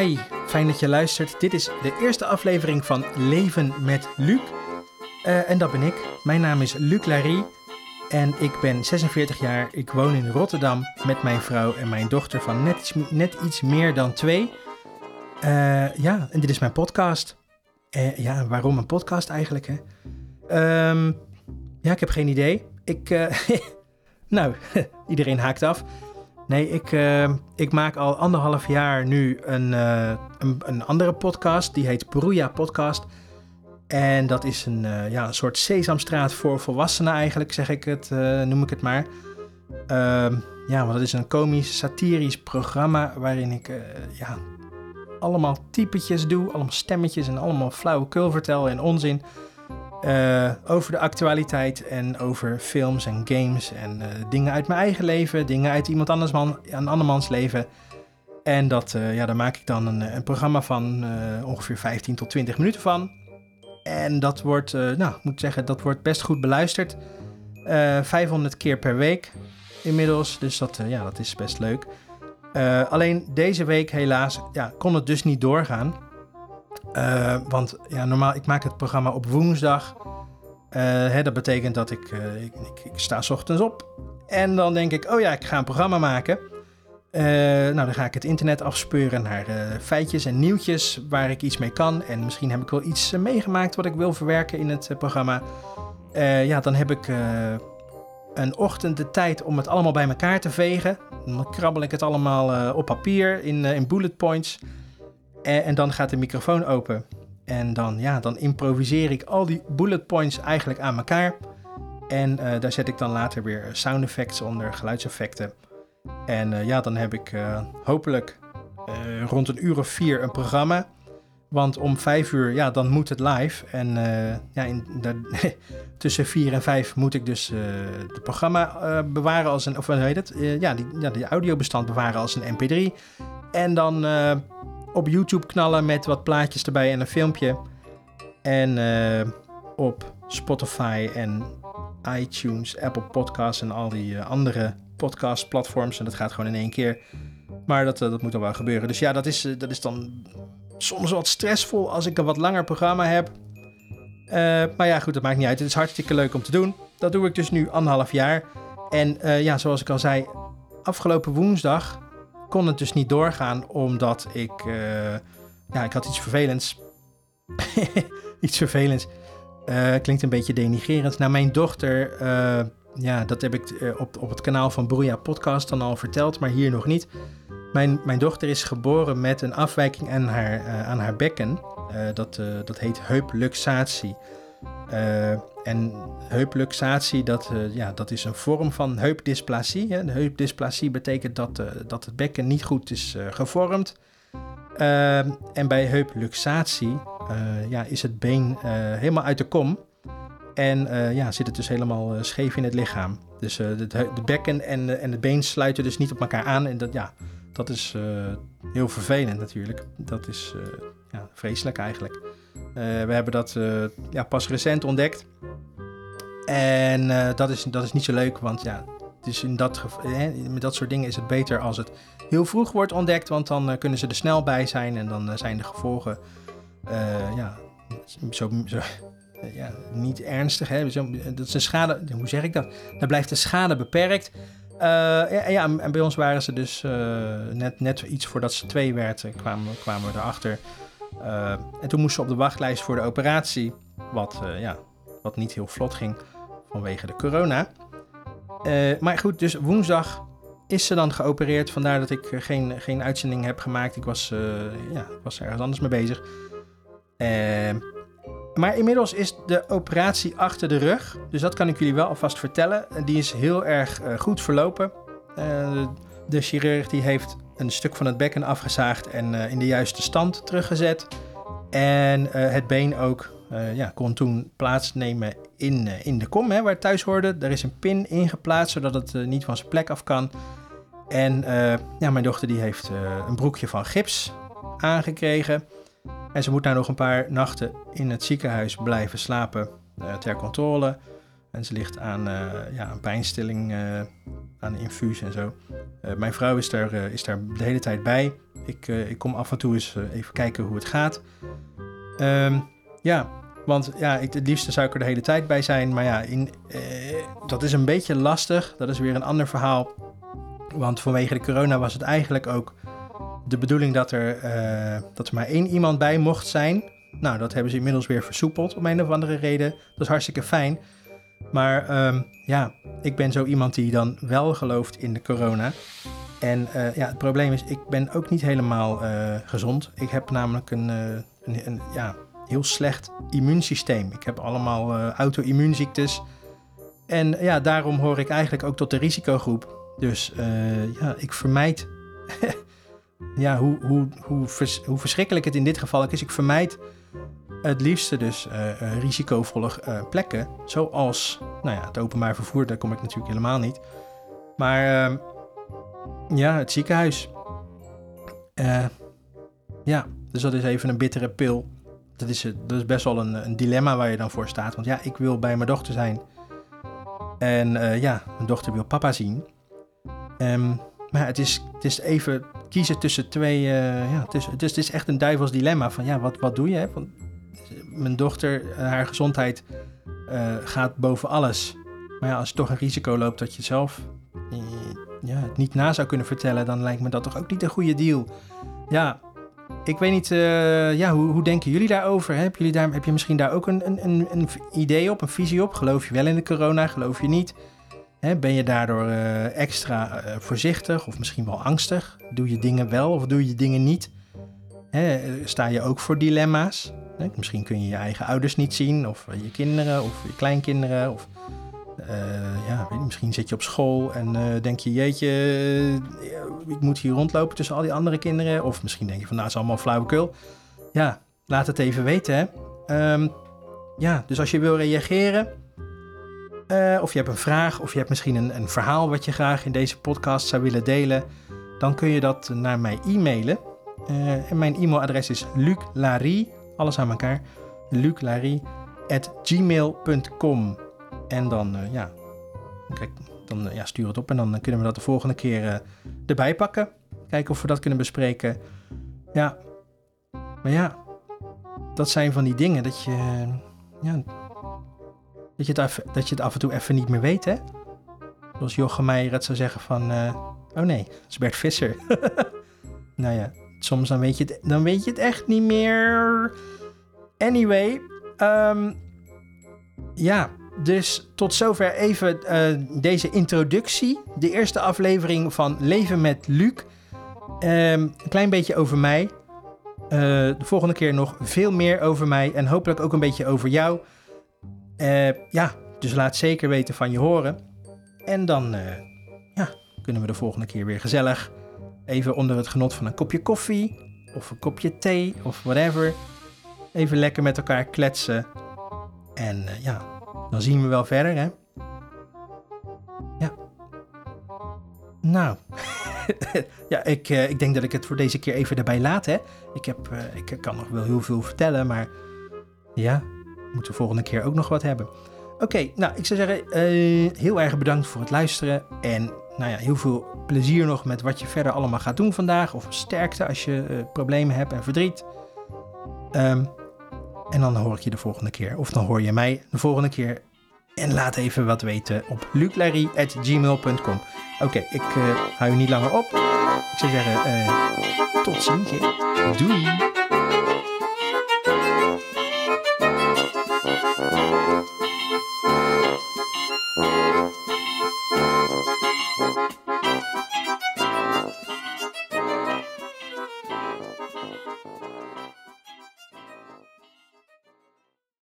Hi, fijn dat je luistert. Dit is de eerste aflevering van Leven met Luc. Uh, en dat ben ik. Mijn naam is Luc Larry en ik ben 46 jaar. Ik woon in Rotterdam met mijn vrouw en mijn dochter van net iets, meer dan twee. Uh, ja, en dit is mijn podcast. Uh, ja, waarom een podcast eigenlijk? Hè? Um, ja, ik heb geen idee. Ik, nou, iedereen haakt af. Nee, ik, uh, ik maak al anderhalf jaar nu een, uh, een, een, andere podcast. Die heet Broeia Podcast. En dat is een, uh, ja, een soort sesamstraat voor volwassenen eigenlijk, zeg ik het, noem ik het maar. Ehm, ja, want dat is een komisch, satirisch programma waarin ik ja, allemaal typetjes doe. Allemaal stemmetjes en allemaal flauwekul vertel en onzin. Uh, over de actualiteit en over films en games en uh, dingen uit mijn eigen leven, dingen uit iemand anders man, een andermans leven. En dat, uh, ja, daar maak ik dan een, een programma van ongeveer 15 tot 20 minuten van. En dat wordt, nou, ik moet zeggen, dat wordt best goed beluisterd. 500 keer per week inmiddels, dus dat, ja, dat is best leuk. alleen deze week helaas ja, kon het dus niet doorgaan. Uh, want ja, normaal, ik maak het programma op woensdag. Uh, hè, dat betekent dat ik, uh, ik, ik, ik, sta s ochtends op. En dan denk ik, oh ja, ik ga een programma maken. nou, dan ga ik het internet afspeuren naar feitjes en nieuwtjes waar ik iets mee kan. En misschien heb ik wel iets meegemaakt wat ik wil verwerken in het programma. ja, dan heb ik een ochtend de tijd om het allemaal bij elkaar te vegen. Dan krabbel ik het allemaal op papier in, in bullet points. En, en, dan gaat de microfoon open. En dan, ja, dan improviseer ik al die bullet points eigenlijk aan elkaar. En uh, daar zet ik dan later weer sound effects onder, geluidseffecten. En ja, dan heb ik hopelijk rond een uur of vier een programma. Want om vijf uur, ja, dan moet het live. En ja, in, tussen vier en vijf moet ik dus het programma bewaren als een, of hoe heet het? ja, die, ja, die audiobestand bewaren als een mp3. En dan op YouTube knallen met wat plaatjes erbij en een filmpje. En uh, op Spotify en iTunes, Apple Podcasts en al die uh, andere podcastplatforms. En dat gaat gewoon in één keer. Maar dat, uh, dat moet dan wel gebeuren. Dus ja, dat is, dat is dan soms wat stressvol als ik een wat langer programma heb. maar ja, goed, dat maakt niet uit. Het is hartstikke leuk om te doen. Dat doe ik dus nu anderhalf jaar. En ja, zoals ik al zei, afgelopen woensdag kon het dus niet doorgaan omdat ik, uh, ja, ik had iets vervelends. iets vervelends. Uh, klinkt een beetje denigerend. Nou, mijn dochter, uh, ja, dat heb ik op, op het kanaal van Broeia Podcast dan al verteld, maar hier nog niet. Mijn, mijn dochter is geboren met een afwijking aan haar, aan haar bekken. dat, dat heet heupluxatie. En heupluxatie, dat, uh, ja, dat is een vorm van heupdysplasie. Hè. De heupdysplasie betekent dat, uh, dat het bekken niet goed is gevormd. En bij heupluxatie ja, is het been helemaal uit de kom. En ja, zit het dus helemaal scheef in het lichaam. Dus de, de, bekken en, en het been sluiten dus niet op elkaar aan. En dat, ja, dat is heel vervelend natuurlijk. Dat is ja, vreselijk eigenlijk. We hebben dat ja, pas recent ontdekt. En uh, dat, is, dat is niet zo leuk, want ja, in dat hè, met dat soort dingen is het beter als het heel vroeg wordt ontdekt, want dan kunnen ze er snel bij zijn en dan zijn de gevolgen ja, zo, zo ja, niet ernstig. Hè? Dat is schade, hoe zeg ik dat? Dan blijft de schade beperkt. ja, en bij ons waren ze dus net, net iets voordat ze twee werden, kwamen, kwamen we erachter. En toen moesten ze op de wachtlijst voor de operatie, wat, ja, wat niet heel vlot ging vanwege de corona. Uh, maar goed, dus woensdag is ze dan geopereerd. Vandaar dat ik eh, geen, geen uitzending heb gemaakt. Ik was, ja, was ergens anders mee bezig. maar inmiddels is de operatie achter de rug. Dus dat kan ik jullie wel alvast vertellen. Die is heel erg goed verlopen. de chirurg die heeft een stuk van het bekken afgezaagd en in de juiste stand teruggezet. En het been ook uh, ja, kon toen plaatsnemen in, in de kom, hè, waar het thuis hoorde. Er is een pin ingeplaatst, zodat het niet van zijn plek af kan. En ja, mijn dochter die heeft een broekje van gips aangekregen. En ze moet nou nog een paar nachten in het ziekenhuis blijven slapen ter controle. En ze ligt aan ja, een pijnstilling, aan infuus en zo. mijn vrouw is daar, is daar de hele tijd bij. Ik, ik kom af en toe eens even kijken hoe het gaat. Ehm, ja, want ja, ik, het liefste zou ik er de hele tijd bij zijn. Maar ja, in, dat is een beetje lastig. Dat is weer een ander verhaal. Want vanwege de corona was het eigenlijk ook de bedoeling dat er, dat er maar één iemand bij mocht zijn. Nou, dat hebben ze inmiddels weer versoepeld om een of andere reden. Dat is hartstikke fijn. Maar ehm, ja, ik ben zo iemand die dan wel gelooft in de corona. En uh, ja, het probleem is, ik ben ook niet helemaal uh, gezond. Ik heb namelijk een, uh, een, een, ja, heel slecht immuunsysteem. Ik heb allemaal auto-immuunziektes. En ja, daarom hoor ik eigenlijk ook tot de risicogroep. Dus ja, ik vermijd. ja, hoe, hoe, hoe, hoe verschrikkelijk het in dit geval is. Ik vermijd het liefste dus uh, risicovolle uh, plekken, zoals nou ja, het openbaar vervoer, daar kom ik natuurlijk helemaal niet. Maar uh, ja, het ziekenhuis. ja, dus dat is even een bittere pil. Dat is, dat is best wel een, een, dilemma waar je dan voor staat. Want ja, ik wil bij mijn dochter zijn. En ja, mijn dochter wil papa zien. Um, maar het is, het is even kiezen tussen twee. Ja, is, het, is, echt een duivels dilemma. Van ja, wat, wat doe je? Hè? Mijn dochter, haar gezondheid uh, gaat boven alles. Maar ja, als je toch een risico loopt dat je zelf uh, ja, het niet na zou kunnen vertellen, dan lijkt me dat toch ook niet een goede deal. Ja, ik weet niet, ja, hoe, hoe, denken jullie daarover? Heb, jullie daar, heb je misschien daar ook een, een, een idee op, een visie op? Geloof je wel in de corona, geloof je niet? ben je daardoor extra voorzichtig of misschien wel angstig? Doe je dingen wel of doe je dingen niet? sta je ook voor dilemma's? Misschien kun je je eigen ouders niet zien, of je kinderen, of je kleinkinderen. Of, uh, ja, weet misschien zit je op school en denk je, jeetje, ik moet hier rondlopen tussen al die andere kinderen. Of misschien denk je van, nou, het is allemaal flauwekul. Ja, laat het even weten, hè. Um, ja, dus als je wil reageren, of je hebt een vraag, of je hebt misschien een, een, verhaal wat je graag in deze podcast zou willen delen, dan kun je dat naar mij e-mailen. En mijn e-mailadres is luclarie, alles aan elkaar, luclarie.gmail.com. En dan, uh, ja, kijk, dan ja, stuur het op en dan kunnen we dat de volgende keer erbij pakken. Kijken of we dat kunnen bespreken. Ja, maar ja, dat zijn van die dingen dat je, ja, dat je, het dat je het af en toe even niet meer weet, hè? Zoals Jochem Meijer het zou zeggen van... Oh nee, dat is Bert Visser. nou ja, soms dan weet, je het, dan weet je het echt niet meer. Anyway, um, ja, dus tot zover even uh, deze introductie. De eerste aflevering van Leven met Luc. Um, een klein beetje over mij. Uh, de volgende keer nog veel meer over mij en hopelijk ook een beetje over jou. Uh, ja, dus laat zeker weten van je horen. En dan ja, kunnen we de volgende keer weer gezellig even onder het genot van een kopje koffie of een kopje thee of whatever. Even lekker met elkaar kletsen. En uh, ja, dan zien we wel verder, hè? Ja. Nou, ja, ik, ik denk dat ik het voor deze keer even erbij laat, hè? Ik, heb, ik kan nog wel heel veel vertellen, maar ja, moeten we volgende keer ook nog wat hebben. Oké, nou, ik zou zeggen, heel erg bedankt voor het luisteren. En nou ja, heel veel plezier nog met wat je verder allemaal gaat doen vandaag. Of sterkte als je uh, problemen hebt en verdriet. Um, en dan hoor ik je de volgende keer. Of dan hoor je mij de volgende keer. En laat even wat weten op luclarie.gmail.com. Oké, ik uh, hou je niet langer op. Ik zou zeggen, tot ziens. Doei!